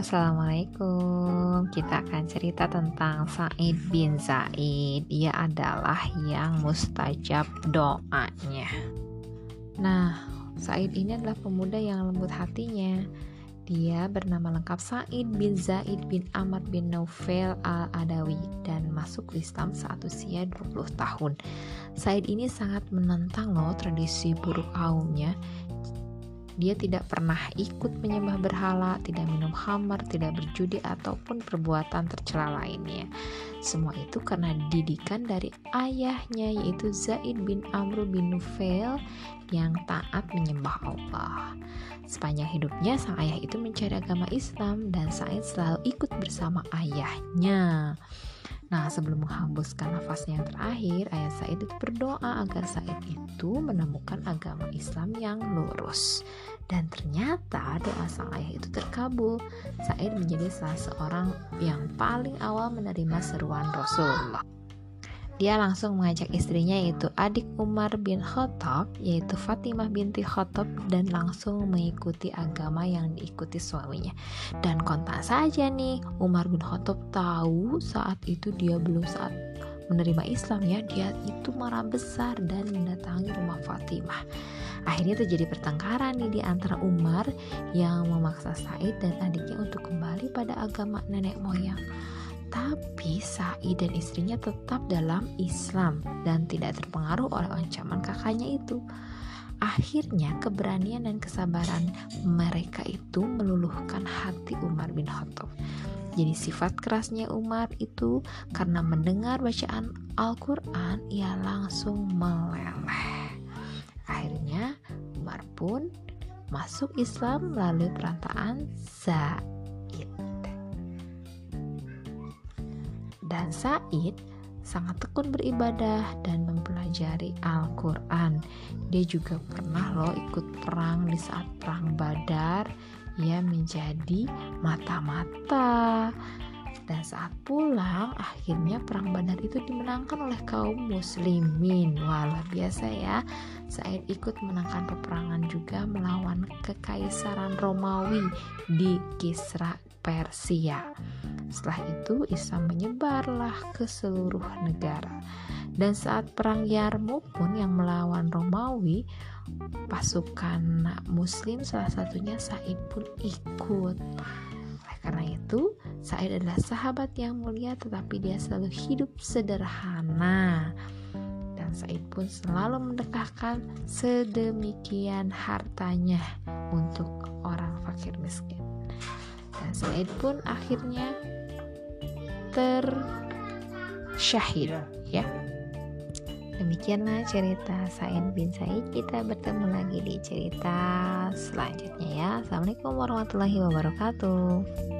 Assalamualaikum. Kita akan cerita tentang Said bin Zaid. Ia adalah yang mustajab doanya. Nah, Said ini adalah pemuda yang lembut hatinya. Dia bernama lengkap Said bin Zaid bin Ahmad bin Naufel al-Adawi dan masuk Islam saat usia 20 tahun. Said ini sangat menentang loh tradisi buruk kaumnya dia tidak pernah ikut menyembah berhala, tidak minum khamar, tidak berjudi ataupun perbuatan tercela lainnya. Semua itu karena didikan dari ayahnya yaitu Zaid bin Amr bin Nufail yang taat menyembah Allah. Sepanjang hidupnya sang ayah itu mencari agama Islam dan Said selalu ikut bersama ayahnya. Nah, sebelum menghembuskan nafasnya yang terakhir, ayah Said itu berdoa agar Said itu menemukan agama Islam yang lurus. Dan ternyata doa sang ayah itu terkabul. Said menjadi salah seorang yang paling awal menerima seruan Rasulullah. Dia langsung mengajak istrinya yaitu adik Umar bin Khattab yaitu Fatimah binti Khattab dan langsung mengikuti agama yang diikuti suaminya. Dan kontak saja nih Umar bin Khattab tahu saat itu dia belum saat menerima Islam ya dia itu marah besar dan mendatangi rumah Fatimah. Akhirnya terjadi pertengkaran nih di antara Umar yang memaksa Said dan adiknya untuk kembali pada agama nenek moyang. Tapi Said dan istrinya tetap dalam Islam dan tidak terpengaruh oleh ancaman kakaknya itu. Akhirnya keberanian dan kesabaran mereka itu meluluhkan hati Umar bin Khattab. Jadi sifat kerasnya Umar itu karena mendengar bacaan Al-Quran ia langsung meleleh. Akhirnya Umar pun masuk Islam melalui perantaraan Zaid. Dan Said sangat tekun beribadah dan mempelajari Al-Quran. Dia juga pernah loh ikut perang di saat perang Badar. Ia menjadi mata-mata. Dan saat pulang, akhirnya perang Badar itu dimenangkan oleh kaum muslimin. Wah, luar biasa ya. Said ikut menangkan peperangan juga melawan kekaisaran Romawi di Kisra Persia. Setelah itu Islam menyebarlah ke seluruh negara. Dan saat perang Yarmouk pun yang melawan Romawi, pasukan muslim salah satunya Said pun ikut. Karena itu, Said adalah sahabat yang mulia tetapi dia selalu hidup sederhana. Dan Said pun selalu mendekahkan sedemikian hartanya untuk orang fakir miskin. Dan Said pun akhirnya tersyahid. Ya. Demikianlah cerita Said bin Said. Kita bertemu lagi di cerita selanjutnya ya. Assalamualaikum warahmatullahi wabarakatuh